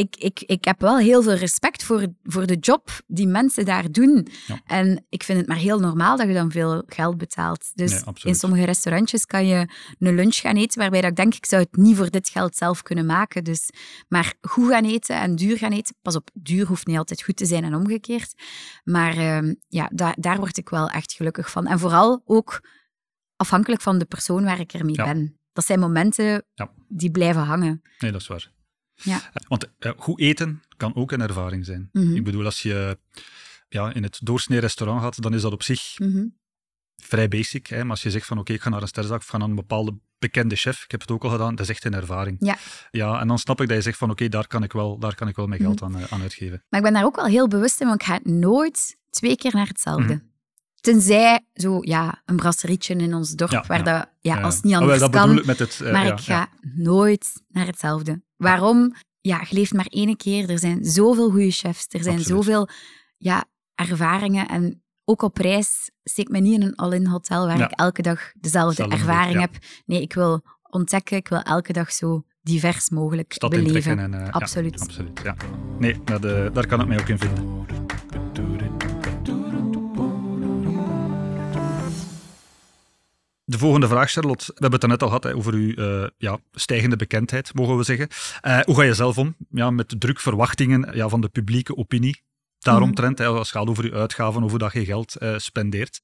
ik, ik, ik heb wel heel veel respect voor, voor de job die mensen daar doen. Ja. En ik vind het maar heel normaal dat je dan veel geld betaalt. Dus Nee, in sommige restaurantjes kan je een lunch gaan eten, waarbij dat ik denk, ik zou het niet voor dit geld zelf kunnen maken. Dus, maar goed gaan eten en duur gaan eten. Pas op, duur hoeft niet altijd goed te zijn en omgekeerd. Maar ehm, ja, daar, daar word ik wel echt gelukkig van. En vooral ook afhankelijk van de persoon waar ik ermee Ja. ben. Dat zijn momenten Ja. die blijven hangen. Nee, dat is waar. Ja. Want eh, goed eten kan ook een ervaring zijn. Mhm. Ik bedoel, als je ja, in het doorsnee restaurant gaat, dan is dat op zich Mhm. vrij basic. Hè? Maar als je zegt van oké, ik ga naar een sterrenzaak of ik ga naar een bepaalde bekende chef, ik heb het ook al gedaan, dat is echt een ervaring. Ja. ja en dan snap ik dat je zegt van oké, daar kan ik wel, daar kan ik wel mijn geld Mhm. aan, eh, aan uitgeven. Maar ik ben daar ook wel heel bewust in, want ik ga nooit twee keer naar hetzelfde. Tenzij zo, ja, een brasserietje in ons dorp, Ja, waar ja. Dat, ja, als het niet Ah, anders dat kan. bedoel ik met het... eh, maar ik ga nooit naar hetzelfde. Waarom? Ja, je leeft maar één keer. Er zijn zoveel goede chefs. Er zijn Absoluut. zoveel ja, ervaringen. En ook op reis steek me niet in een all-in hotel waar Ja. ik elke dag dezelfde ervaring heb. Nee, ik wil ontdekken. Ik wil elke dag zo divers mogelijk Stad beleven. eh, ja, Absoluut. absoluut, ja. Nee, dat, eh, daar kan ik mij ook in vinden. De volgende vraag, Charlotte. We hebben het net al gehad hè, over uw eh, ja, stijgende bekendheid, mogen we zeggen. Eh, hoe ga je zelf om ja, met de druk verwachtingen ja, van de publieke opinie? Daaromtrent, hè, als het gaat over uw uitgaven, over dat je geld eh, spendeert.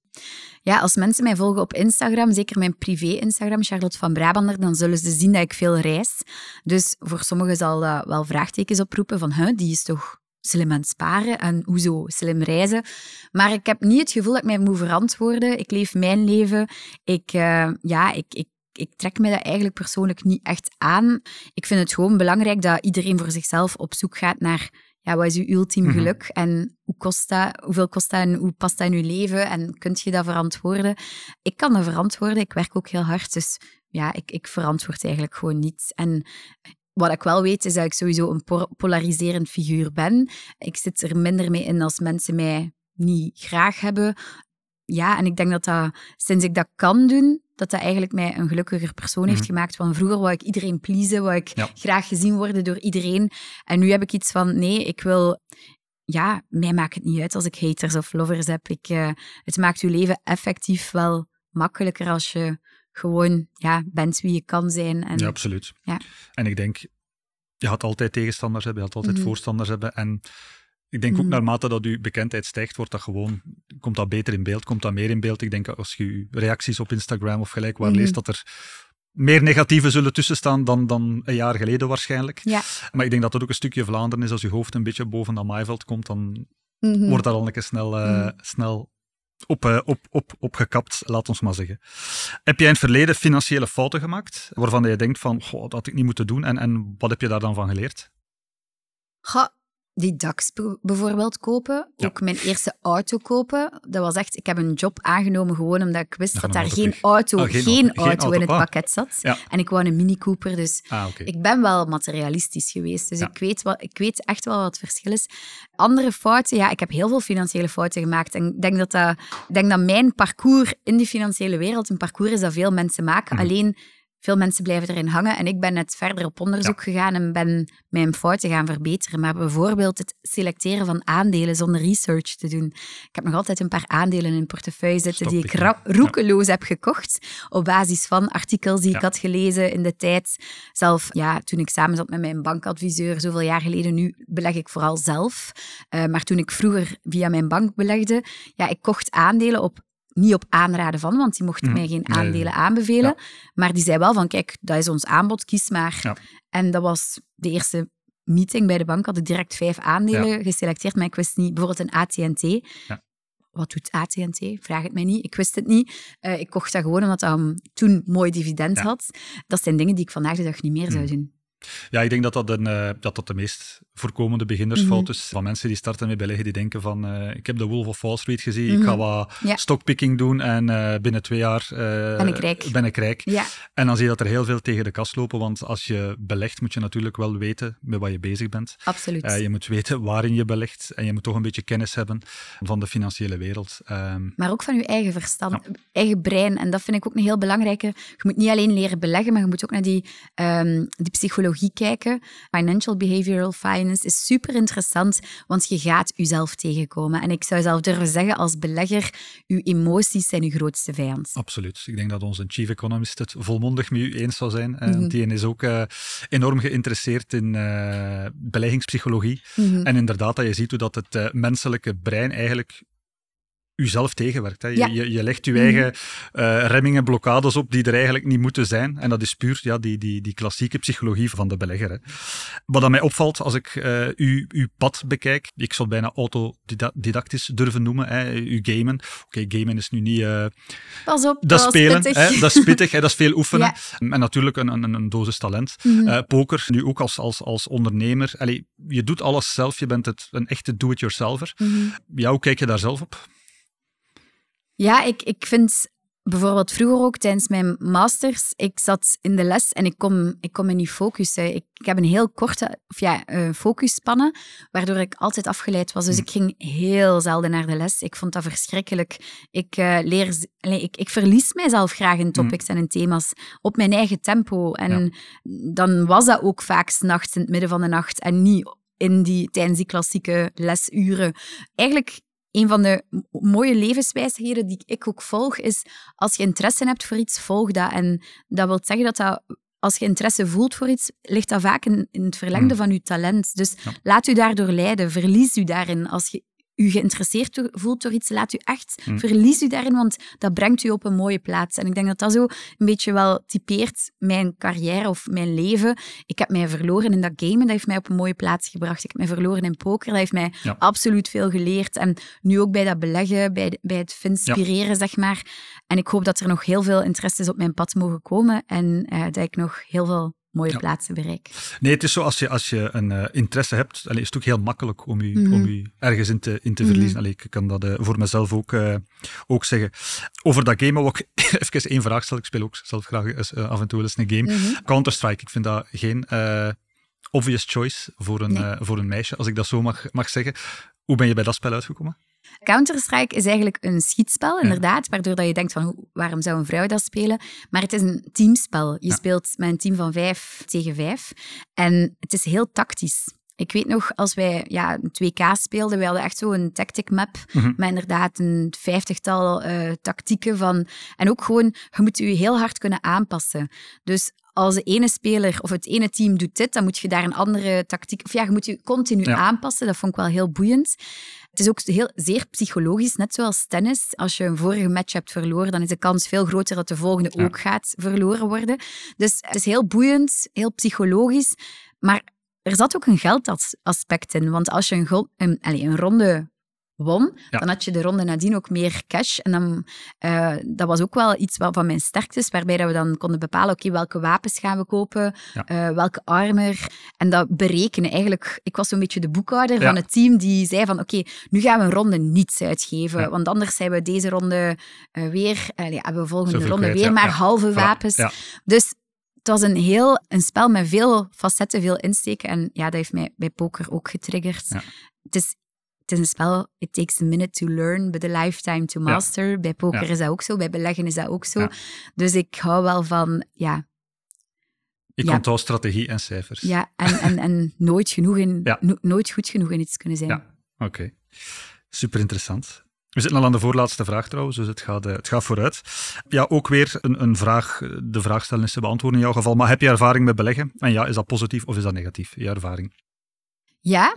Ja, als mensen mij volgen op Instagram, zeker mijn privé-Instagram, Charlotte van Brabander, dan zullen ze zien dat ik veel reis. Dus voor sommigen zal dat wel vraagtekens oproepen van, huh, die is toch slim aan het sparen en hoezo slim reizen. Maar ik heb niet het gevoel dat ik mij moet verantwoorden. Ik leef mijn leven. Ik, eh, ja, ik, ik, ik trek me dat eigenlijk persoonlijk niet echt aan. Ik vind het gewoon belangrijk dat iedereen voor zichzelf op zoek gaat naar ja, wat is uw ultiem Mhm. geluk en hoe kost dat, hoeveel kost dat en hoe past dat in uw leven en kunt je dat verantwoorden? Ik kan dat verantwoorden, ik werk ook heel hard, dus ja, ik, ik verantwoord eigenlijk gewoon niets. En wat ik wel weet, is dat ik sowieso een po- polariserend figuur ben. Ik zit er minder mee in als mensen mij niet graag hebben. Ja, en ik denk dat dat, sinds ik dat kan doen, dat dat eigenlijk mij een gelukkiger persoon heeft Mhm. gemaakt. Want vroeger wou ik iedereen pleasen, wou ik Ja. graag gezien worden door iedereen. En nu heb ik iets van, nee, ik wil... Ja, mij maakt het niet uit als ik haters of lovers heb. Ik, eh, het maakt je leven effectief wel makkelijker als je gewoon ja, bent wie je kan zijn. En, Ja, absoluut. Ja. En ik denk, je gaat altijd tegenstanders hebben, je gaat altijd Mhm. voorstanders hebben. En ik denk ook Mhm. naarmate dat je bekendheid stijgt, wordt dat gewoon, komt dat beter in beeld, komt dat meer in beeld. Ik denk als je reacties op Instagram of gelijk waar Mhm. leest, dat er meer negatieve zullen tussenstaan dan, dan een jaar geleden waarschijnlijk. Ja. Maar ik denk dat dat ook een stukje Vlaanderen is. Als je hoofd een beetje boven dat maaiveld komt, dan wordt dat al een keer snel, eh, snel op, eh, op, op, opgekapt, laat ons maar zeggen. Heb jij in het verleden financiële fouten gemaakt, waarvan je denkt van, dat had ik niet moeten doen, en, en wat heb je daar dan van geleerd? Die DAX bijvoorbeeld kopen. Ja. Ook mijn eerste auto kopen. Dat was echt, ik heb een job aangenomen gewoon omdat ik wist dat daar geen auto, Ah, geen geen auto, geen auto, in het Ah. pakket zat. Ja. En ik wou een Mini Cooper, dus Ah, ik ben wel materialistisch geweest. Dus Ja. ik, weet wel, ik weet echt wel wat het verschil is. Andere fouten, ja, ik heb heel veel financiële fouten gemaakt. En ik denk dat, dat, ik denk dat mijn parcours in die financiële wereld een parcours is dat veel mensen maken. Mhm. Alleen veel mensen blijven erin hangen. En ik ben net verder op onderzoek gegaan en ben mijn fouten gaan verbeteren. Maar bijvoorbeeld het selecteren van aandelen zonder research te doen. Ik heb nog altijd een paar aandelen in portefeuille zitten die ik roekeloos heb gekocht. Op basis van artikels die ik had gelezen in de tijd. Zelf, ja, toen ik samen zat met mijn bankadviseur, zoveel jaar geleden, nu beleg ik vooral zelf. Eh, maar toen ik vroeger via mijn bank belegde, ja, ik kocht aandelen op niet op aanraden van, want die mochten Mhm. mij geen aandelen nee. aanbevelen. Ja. Maar die zei wel van, kijk, dat is ons aanbod, kies maar. Ja. En dat was de eerste meeting bij de bank, had ik direct vijf aandelen geselecteerd, maar ik wist niet, bijvoorbeeld een AT&T. Wat doet AT&T? Vraag het mij niet. Ik wist het niet. Eh, ik kocht dat gewoon omdat dat um, toen mooi dividend had. Dat zijn dingen die ik vandaag de dag niet meer zou Mhm. doen. Ja, ik denk dat dat, een, eh, dat dat de meest voorkomende beginnersfout Mhm. is. Van mensen die starten met beleggen, die denken van, eh, ik heb de Wolf of Wall Street gezien, ik ga Mhm. wat Ja. stockpicking doen en eh, binnen twee jaar Ben ik rijk. ben ik rijk. Ja, En dan zie je dat er heel veel tegen de kast lopen, want als je belegt, moet je natuurlijk wel weten met wat je bezig bent. absoluut. Je moet weten waarin je belegt en je moet toch een beetje kennis hebben van de financiële wereld. Ehm, Maar ook van je eigen verstand, eigen brein. En dat vind ik ook een heel belangrijke. Je moet niet alleen leren beleggen, maar je moet ook naar die, ehm, die psychologie kijken. Financial Behavioral Finance is super interessant, want je gaat jezelf tegenkomen. En ik zou zelf durven zeggen, als belegger, je emoties zijn je grootste vijand. Absoluut. Ik denk dat onze chief economist het volmondig met u eens zou zijn. Eh, Mhm. Die is ook eh, enorm geïnteresseerd in eh, beleggingspsychologie. Mhm. En inderdaad, dat je ziet hoe dat het menselijke brein eigenlijk uzelf tegenwerkt. Hè. Je, Ja. je, je legt je eigen eh, remmingen, blokkades op die er eigenlijk niet moeten zijn. En dat is puur ja, die, die, die klassieke psychologie van de belegger. Hè. Wat aan mij opvalt als ik eh, uw, uw pad bekijk, ik zou het bijna autodidactisch durven noemen, hè, uw gamen. Oké, gamen is nu niet... eh, Pas op, dat spelen, pittig. hè, dat is pittig, hè, dat is veel oefenen. Ja. En natuurlijk een, een, een dosis talent. Mhm. Poker, nu ook als, als, als ondernemer. Allee, je doet alles zelf, je bent het, een echte do-it-yourselfer. Mhm. Ja, hoe kijk je daar zelf op? Ja, ik, ik vind bijvoorbeeld vroeger ook tijdens mijn masters, ik zat in de les en ik kon, ik kon me niet focussen. Ik, ik heb een heel korte of ja, eh, focusspannen, waardoor ik altijd afgeleid was. Dus Hm. ik ging heel zelden naar de les. Ik vond dat verschrikkelijk. Ik, eh, leer, ik, ik verlies mijzelf graag in topics en in thema's op mijn eigen tempo. En dan was dat ook vaak s'nachts in het midden van de nacht en niet in die, tijdens die klassieke lesuren. Eigenlijk een van de mooie levenswijsheden die ik ook volg, is als je interesse hebt voor iets, volg dat. En dat wil zeggen dat, dat als je interesse voelt voor iets, ligt dat vaak in, in het verlengde Hmm. van je talent. Dus Ja. laat u daardoor leiden, verlies u daarin. Als je u geïnteresseerd voelt door iets, laat u echt, Hmm. verlies u daarin, want dat brengt u op een mooie plaats. En ik denk dat dat zo een beetje wel typeert mijn carrière of mijn leven. Ik heb mij verloren in dat gamen, dat heeft mij op een mooie plaats gebracht. Ik heb mij verloren in poker, dat heeft mij Ja. absoluut veel geleerd. En nu ook bij dat beleggen, bij, de- bij het inspireren, zeg maar. En ik hoop dat er nog heel veel interesses op mijn pad mogen komen en eh, dat ik nog heel veel mooie Ja. plaatsen bereik. Nee, het is zo, als je, als je een eh, interesse hebt, allee, is het ook heel makkelijk om je, Mhm. om je ergens in te, in te Mhm. verliezen. Allee, ik kan dat eh, voor mezelf ook, eh, ook zeggen. Over dat game ik even één vraag stellen. Ik speel ook zelf graag eens, af en toe wel eens een game. Mhm. Counter-Strike, ik vind dat geen obvious choice voor een, Nee. voor een meisje, als ik dat zo mag, mag zeggen. Hoe ben je bij dat spel uitgekomen? Counter-Strike is eigenlijk een schietspel, inderdaad, waardoor dat je denkt van waarom zou een vrouw dat spelen? Maar het is een teamspel. Je speelt met een team van vijf tegen vijf en het is heel tactisch. Ik weet nog, als wij ja, een 2K speelden, we hadden echt zo een tactic map Mhm. met inderdaad een vijftigtal eh, tactieken van... En ook gewoon, je moet je heel hard kunnen aanpassen. Dus als de ene speler of het ene team doet dit, dan moet je daar een andere tactiek... Of ja, je moet je continu Ja. aanpassen. Dat vond ik wel heel boeiend. Het is ook heel, zeer psychologisch, net zoals tennis. Als je een vorige match hebt verloren, dan is de kans veel groter dat de volgende Ja. ook gaat verloren worden. Dus het is heel boeiend, heel psychologisch. Maar er zat ook een geldaspect in. Want als je een, een, een ronde won, Ja. dan had je de ronde nadien ook meer cash. En dan, eh, dat was ook wel iets wat van mijn sterktes, waarbij dat we dan konden bepalen, oké, welke wapens gaan we kopen, Ja. eh, welke armor. En dat berekenen. Eigenlijk, ik was zo'n beetje de boekhouder Ja. van het team die zei van, oké, nu gaan we een ronde niets uitgeven. Want anders zijn we deze ronde eh, weer, hebben we volgende Zoveel ronde kwijt, weer maar halve wapens. Dus het was een heel een spel met veel facetten, veel insteken. En ja, dat heeft mij bij poker ook getriggerd. Ja. Het, is, het is een spel, it takes a minute to learn, but a lifetime to Ja. master. Bij poker Ja. is dat ook zo, bij beleggen is dat ook zo. Ja. Dus ik hou wel van, ja, Ik onthoud strategie en cijfers. ja en, en, en nooit, genoeg in, no- nooit goed genoeg in iets kunnen zijn. Ja, oké. Super interessant. We zitten al aan de voorlaatste vraag trouwens, dus het gaat, eh, het gaat vooruit. Ja, ook weer een, een vraag. De vraag stellen is te beantwoorden in jouw geval. Maar heb je ervaring met beleggen? En ja, is dat positief of is dat negatief, je ervaring? Ja,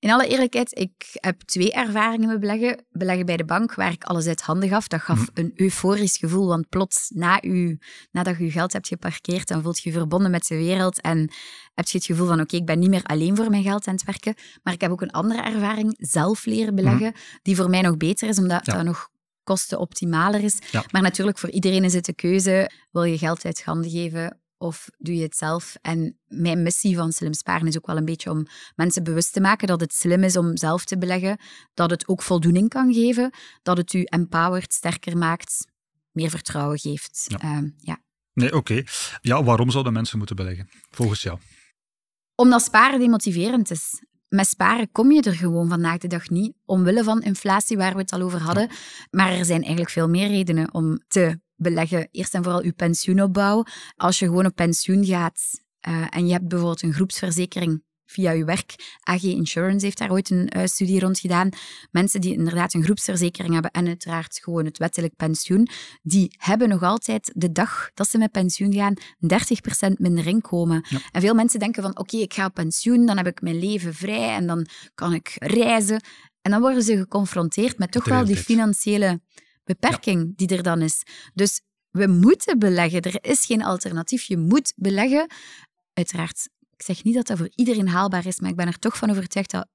in alle eerlijkheid, ik heb twee ervaringen met beleggen. Beleggen bij de bank, waar ik alles uit handen gaf. Dat gaf Mhm. een euforisch gevoel, want plots, na u, nadat je je geld hebt geparkeerd, dan voelt je je verbonden met de wereld en heb je het gevoel van, oké, ik ben niet meer alleen voor mijn geld aan het werken. Maar ik heb ook een andere ervaring, zelf leren beleggen, die voor mij nog beter is, omdat Ja. dat nog kostenoptimaler is. Ja. Maar natuurlijk, voor iedereen is het de keuze, wil je geld uit handen geven of doe je het zelf? En mijn missie van Slim Sparen is ook wel een beetje om mensen bewust te maken dat het slim is om zelf te beleggen, dat het ook voldoening kan geven, dat het u empowert, sterker maakt, meer vertrouwen geeft. Ja. Ehm, ja. Nee, oké. Ja, waarom zouden mensen moeten beleggen, volgens jou? Omdat sparen demotiverend is. Met sparen kom je er gewoon vandaag de dag niet, omwille van inflatie waar we het al over hadden. Maar er zijn eigenlijk veel meer redenen om te beleggen. Eerst en vooral je pensioenopbouw. Als je gewoon op pensioen gaat eh, en je hebt bijvoorbeeld een groepsverzekering via je werk. AG Insurance heeft daar ooit een eh, studie rond gedaan. Mensen die inderdaad een groepsverzekering hebben en uiteraard gewoon het wettelijk pensioen, die hebben nog altijd de dag dat ze met pensioen gaan 30% minder inkomen. Ja. En veel mensen denken van oké, ik ga op pensioen, dan heb ik mijn leven vrij en dan kan ik reizen. En dan worden ze geconfronteerd met toch wel die financiële beperking die er dan is. Dus we moeten beleggen. Er is geen alternatief. Je moet beleggen. Uiteraard, ik zeg niet dat dat voor iedereen haalbaar is, maar ik ben er toch van overtuigd dat,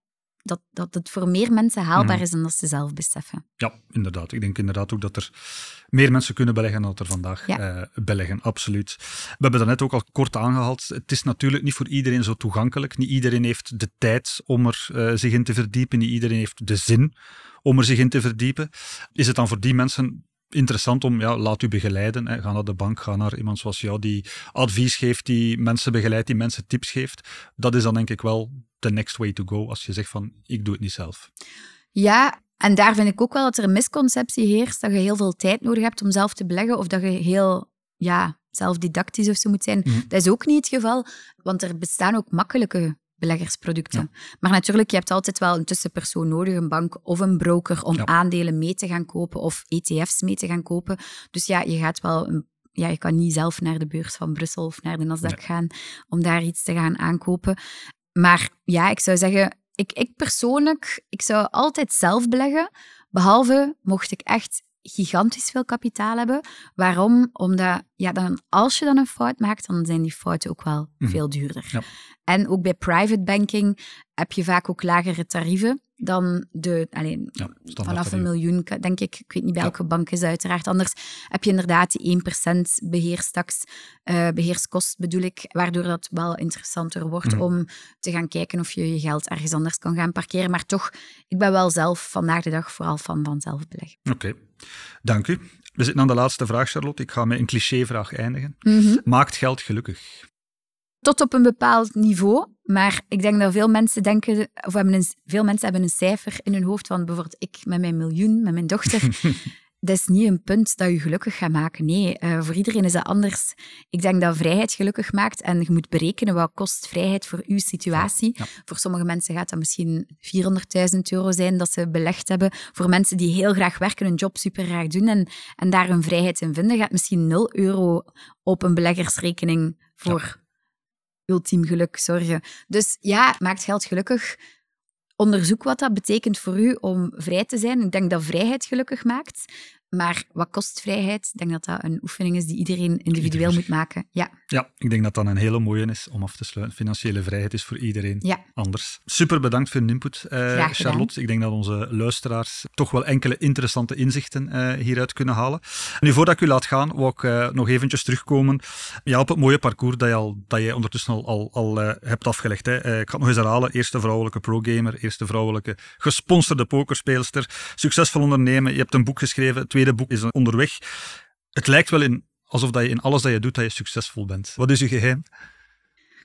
dat, dat het voor meer mensen haalbaar Mhm. is dan dat ze zelf beseffen. Ja, inderdaad. Ik denk inderdaad ook dat er meer mensen kunnen beleggen dan dat er vandaag Ja. eh, beleggen, absoluut. We hebben dat net ook al kort aangehaald. Het is natuurlijk niet voor iedereen zo toegankelijk. Niet iedereen heeft de tijd om er eh, zich in te verdiepen. Niet iedereen heeft de zin om er zich in te verdiepen. Is het dan voor die mensen interessant om, ja, laat u begeleiden. Hè. Ga naar de bank, ga naar iemand zoals jou die advies geeft, die mensen begeleidt, die mensen tips geeft. Dat is dan denk ik wel the next way to go als je zegt van, ik doe het niet zelf. Ja, en daar vind ik ook wel dat er een misconceptie heerst dat je heel veel tijd nodig hebt om zelf te beleggen of dat je heel ja, zelfdidactisch of zo moet zijn. Mhm. Dat is ook niet het geval, want er bestaan ook makkelijke beleggersproducten. Maar natuurlijk, je hebt altijd wel een tussenpersoon nodig, een bank of een broker, om Ja. aandelen mee te gaan kopen of ETF's mee te gaan kopen. Dus ja, je gaat wel een ja, je kan niet zelf naar de beurs van Brussel of naar de Nasdaq Nee. gaan om daar iets te gaan aankopen. Maar ja, ik zou zeggen, ik, ik persoonlijk, ik zou altijd zelf beleggen, behalve mocht ik echt gigantisch veel kapitaal hebben. Waarom? Omdat ja, dan, als je dan een fout maakt, dan zijn die fouten ook wel Mhm. veel duurder. Ja. En ook bij private banking heb je vaak ook lagere tarieven dan de... Alleen, Ja, vanaf een miljoen, denk ik. Ik weet niet bij Ja. welke bank is uiteraard. Anders heb je inderdaad die 1% beheerstaks, eh beheerskost bedoel ik, waardoor dat wel interessanter wordt Mhm. om te gaan kijken of je je geld ergens anders kan gaan parkeren. Maar toch, ik ben wel zelf vandaag de dag vooral fan van zelf beleggen. Oké, dank u. We zitten aan de laatste vraag, Charlotte. Ik ga met een clichévraag eindigen. Mhm. Maakt geld gelukkig? tot op een bepaald niveau. Maar ik denk dat veel mensen denken, of hebben een, veel mensen hebben een cijfer in hun hoofd van bijvoorbeeld ik met mijn miljoen, met mijn dochter. dat is niet een punt dat je gelukkig gaat maken. Nee, uh, voor iedereen is dat anders. Ik denk dat vrijheid gelukkig maakt en je moet berekenen wat kost vrijheid voor uw situatie. Ja. Voor sommige mensen gaat dat misschien 400.000 euro zijn dat ze belegd hebben. Voor mensen die heel graag werken, hun job super graag doen en, en daar hun vrijheid in vinden, gaat misschien 0 euro op een beleggersrekening voor ja. Ultiem geluk zorgen. Dus ja, maakt geld gelukkig. Onderzoek wat dat betekent voor u om vrij te zijn. Ik denk dat vrijheid gelukkig maakt. Maar wat kost vrijheid? Ik denk dat dat een oefening is die iedereen individueel moet maken. Ja. ja, ik denk dat dat een hele mooie is om af te sluiten. Financiële vrijheid is voor iedereen ja. anders. Super bedankt voor je input, uh, Charlotte. Ik denk dat onze luisteraars toch wel enkele interessante inzichten uh, hieruit kunnen halen. Nu, voordat ik u laat gaan, wil ik uh, nog eventjes terugkomen ja, op het mooie parcours dat je, al, dat je ondertussen al, al, al hebt afgelegd. Hè. ik ga het nog eens herhalen. Eerste vrouwelijke pro-gamer, eerste vrouwelijke gesponsorde pokerspeelster, succesvol ondernemen. Je hebt een boek geschreven, tweede boek is onderweg. Het lijkt wel in, alsof dat je in alles dat je doet, dat je succesvol bent. Wat is je geheim?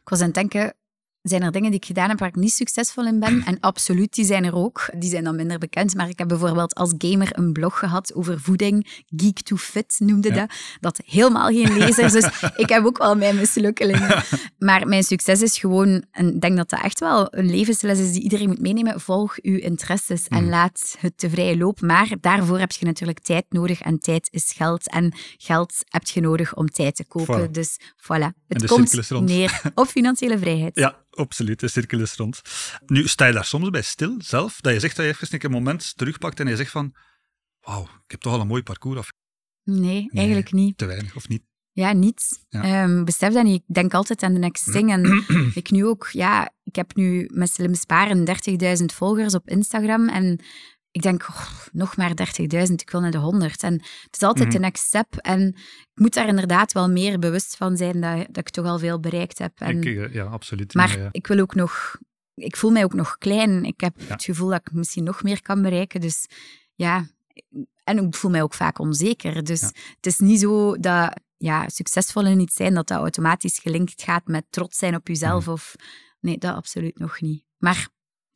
Ik was aan het denken, zijn er dingen die ik gedaan heb waar ik niet succesvol in ben. En absoluut, die zijn er ook. Die zijn dan minder bekend. Maar ik heb bijvoorbeeld als gamer een blog gehad over voeding. Geek to Fit noemde dat. Dat helemaal geen lezers. Dus ik heb ook wel mijn mislukkelingen. Maar mijn succes is gewoon, en ik denk dat dat echt wel een levensles is die iedereen moet meenemen. Volg uw interesses en mm. laat het te vrije loop. Maar daarvoor heb je natuurlijk tijd nodig. En tijd is geld. En geld heb je nodig om tijd te kopen. Dus voilà. Het komt neer op financiële vrijheid. Ja, absoluut. De cirkel is rond. Nu, sta je daar soms bij stil zelf? Dat je zegt dat je even een moment terugpakt en je zegt van wauw, ik heb toch al een mooi parcours af. Nee, eigenlijk niet. Te weinig, of niet? Ja, niets. Ja. Um, besef dat niet. Ik denk altijd aan de next thing. En ik nu ook, ja, ik heb nu met Slim Sparen 30.000 volgers op Instagram. En ik denk, oh, nog maar 30.000, ik wil naar de 100. En het is altijd mm de next step. En ik moet daar inderdaad wel meer bewust van zijn dat, dat ik toch al veel bereikt heb. En, ik, eh, ja, absoluut. Maar ik wil ook nog... Ik voel mij ook nog klein. Ik heb het gevoel dat ik misschien nog meer kan bereiken. Dus ja... En ik voel mij ook vaak onzeker. Dus het is niet zo dat ja, succesvol in iets zijn, dat dat automatisch gelinkt gaat met trots zijn op jezelf. Mhm. Of, nee, dat absoluut nog niet. Maar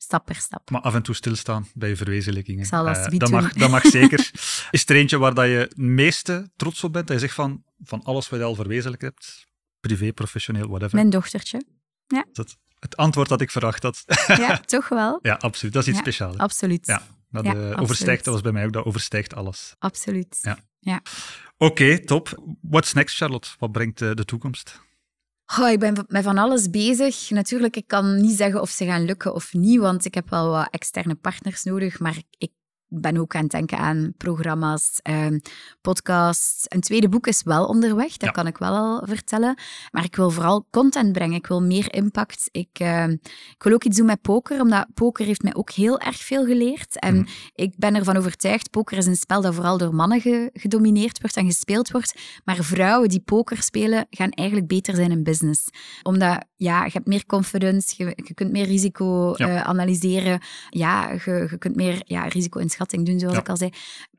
stap per stap. Maar af en toe stilstaan bij je verwezenlijkingen. zal dat, uh, dat, mag, dat mag zeker. Is er eentje waar dat je het meeste trots op bent? Dat je zegt van, van alles wat je al verwezenlijk hebt, privé, professioneel, whatever. Mijn dochtertje. Ja. Dat, het antwoord dat ik verwacht had. Ja, toch wel. Ja, absoluut. Dat is iets speciaals. Absoluut. Ja, dat, ja, overstijgt, dat was bij mij ook, dat overstijgt alles. Absoluut. Ja. ja. Oké, top. What's next, Charlotte? Wat brengt de, de toekomst? Ik ben met van alles bezig. Natuurlijk, ik kan niet zeggen of ze gaan lukken of niet, want ik heb wel wat externe partners nodig. Maar ik ben ook aan het denken aan programma's, eh, podcasts. Een tweede boek is wel onderweg, dat kan ik wel al vertellen. Maar ik wil vooral content brengen. Ik wil meer impact. Ik, uh, ik wil ook iets doen met poker, omdat poker heeft mij ook heel erg veel geleerd. En mhm. ik ben ervan overtuigd, poker is een spel dat vooral door mannen gedomineerd wordt en gespeeld wordt. Maar vrouwen die poker spelen, gaan eigenlijk beter zijn in business. Omdat, ja, je hebt meer confidence, je, je kunt meer risico uh, analyseren. Ja, je, je kunt meer ja, risico inschatten doen, zoals ik al zei.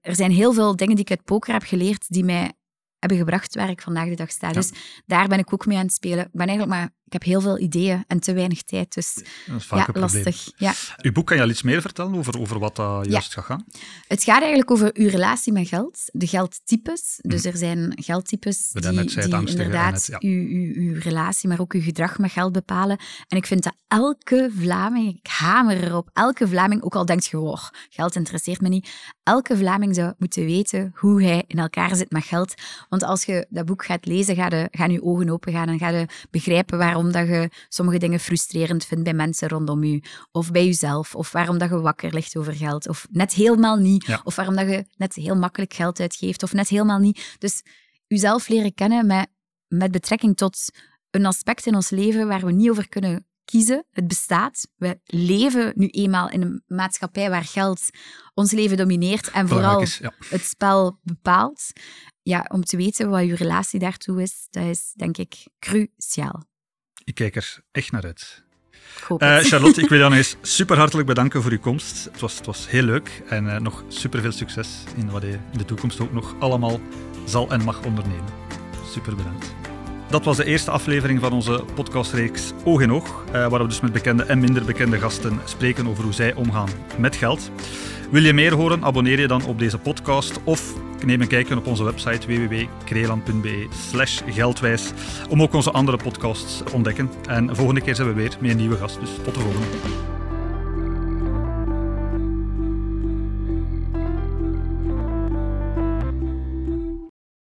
Er zijn heel veel dingen die ik uit poker heb geleerd die mij hebben gebracht waar ik vandaag de dag sta. Dus daar ben ik ook mee aan het spelen. Ik ben eigenlijk maar ik heb heel veel ideeën en te weinig tijd. Dus dat is vaak ja, lastig. Ja. Uw boek, kan je al iets meer vertellen over, over wat dat juist gaat gaan? Het gaat eigenlijk over uw relatie met geld, de geldtypes. Dus mhm. er zijn geldtypes die, die inderdaad uw, uw, uw, relatie, maar ook uw gedrag met geld bepalen. En ik vind dat elke Vlaming, ik hamer erop, elke Vlaming, ook al denkt je, oh, geld interesseert me niet, elke Vlaming zou moeten weten hoe hij in elkaar zit met geld. Want als je dat boek gaat lezen, gaan je ogen open gaan en ga je begrijpen waar waarom dat je sommige dingen frustrerend vindt bij mensen rondom je, of bij jezelf, of waarom dat je wakker ligt over geld, of net helemaal niet, of waarom dat je net heel makkelijk geld uitgeeft, of net helemaal niet. Dus jezelf leren kennen met, met betrekking tot een aspect in ons leven waar we niet over kunnen kiezen. Het bestaat. We leven nu eenmaal in een maatschappij waar geld ons leven domineert en vooral het spel bepaalt. Ja, om te weten wat je relatie daartoe is, dat is denk ik cruciaal. Ik kijk er echt naar uit. Uh, Charlotte, ik wil jou nog eens super hartelijk bedanken voor uw komst. Het was, het was heel leuk en uh, nog super veel succes in wat je in de toekomst ook nog allemaal zal en mag ondernemen. Super bedankt. Dat was de eerste aflevering van onze podcastreeks Oog in Oog, eh, waar we dus met bekende en minder bekende gasten spreken over hoe zij omgaan met geld. Wil je meer horen? Abonneer je dan op deze podcast of neem een kijkje op onze website www.kreeland.be slash geldwijs om ook onze andere podcasts te ontdekken. En volgende keer zijn we weer met een nieuwe gast, dus tot de volgende.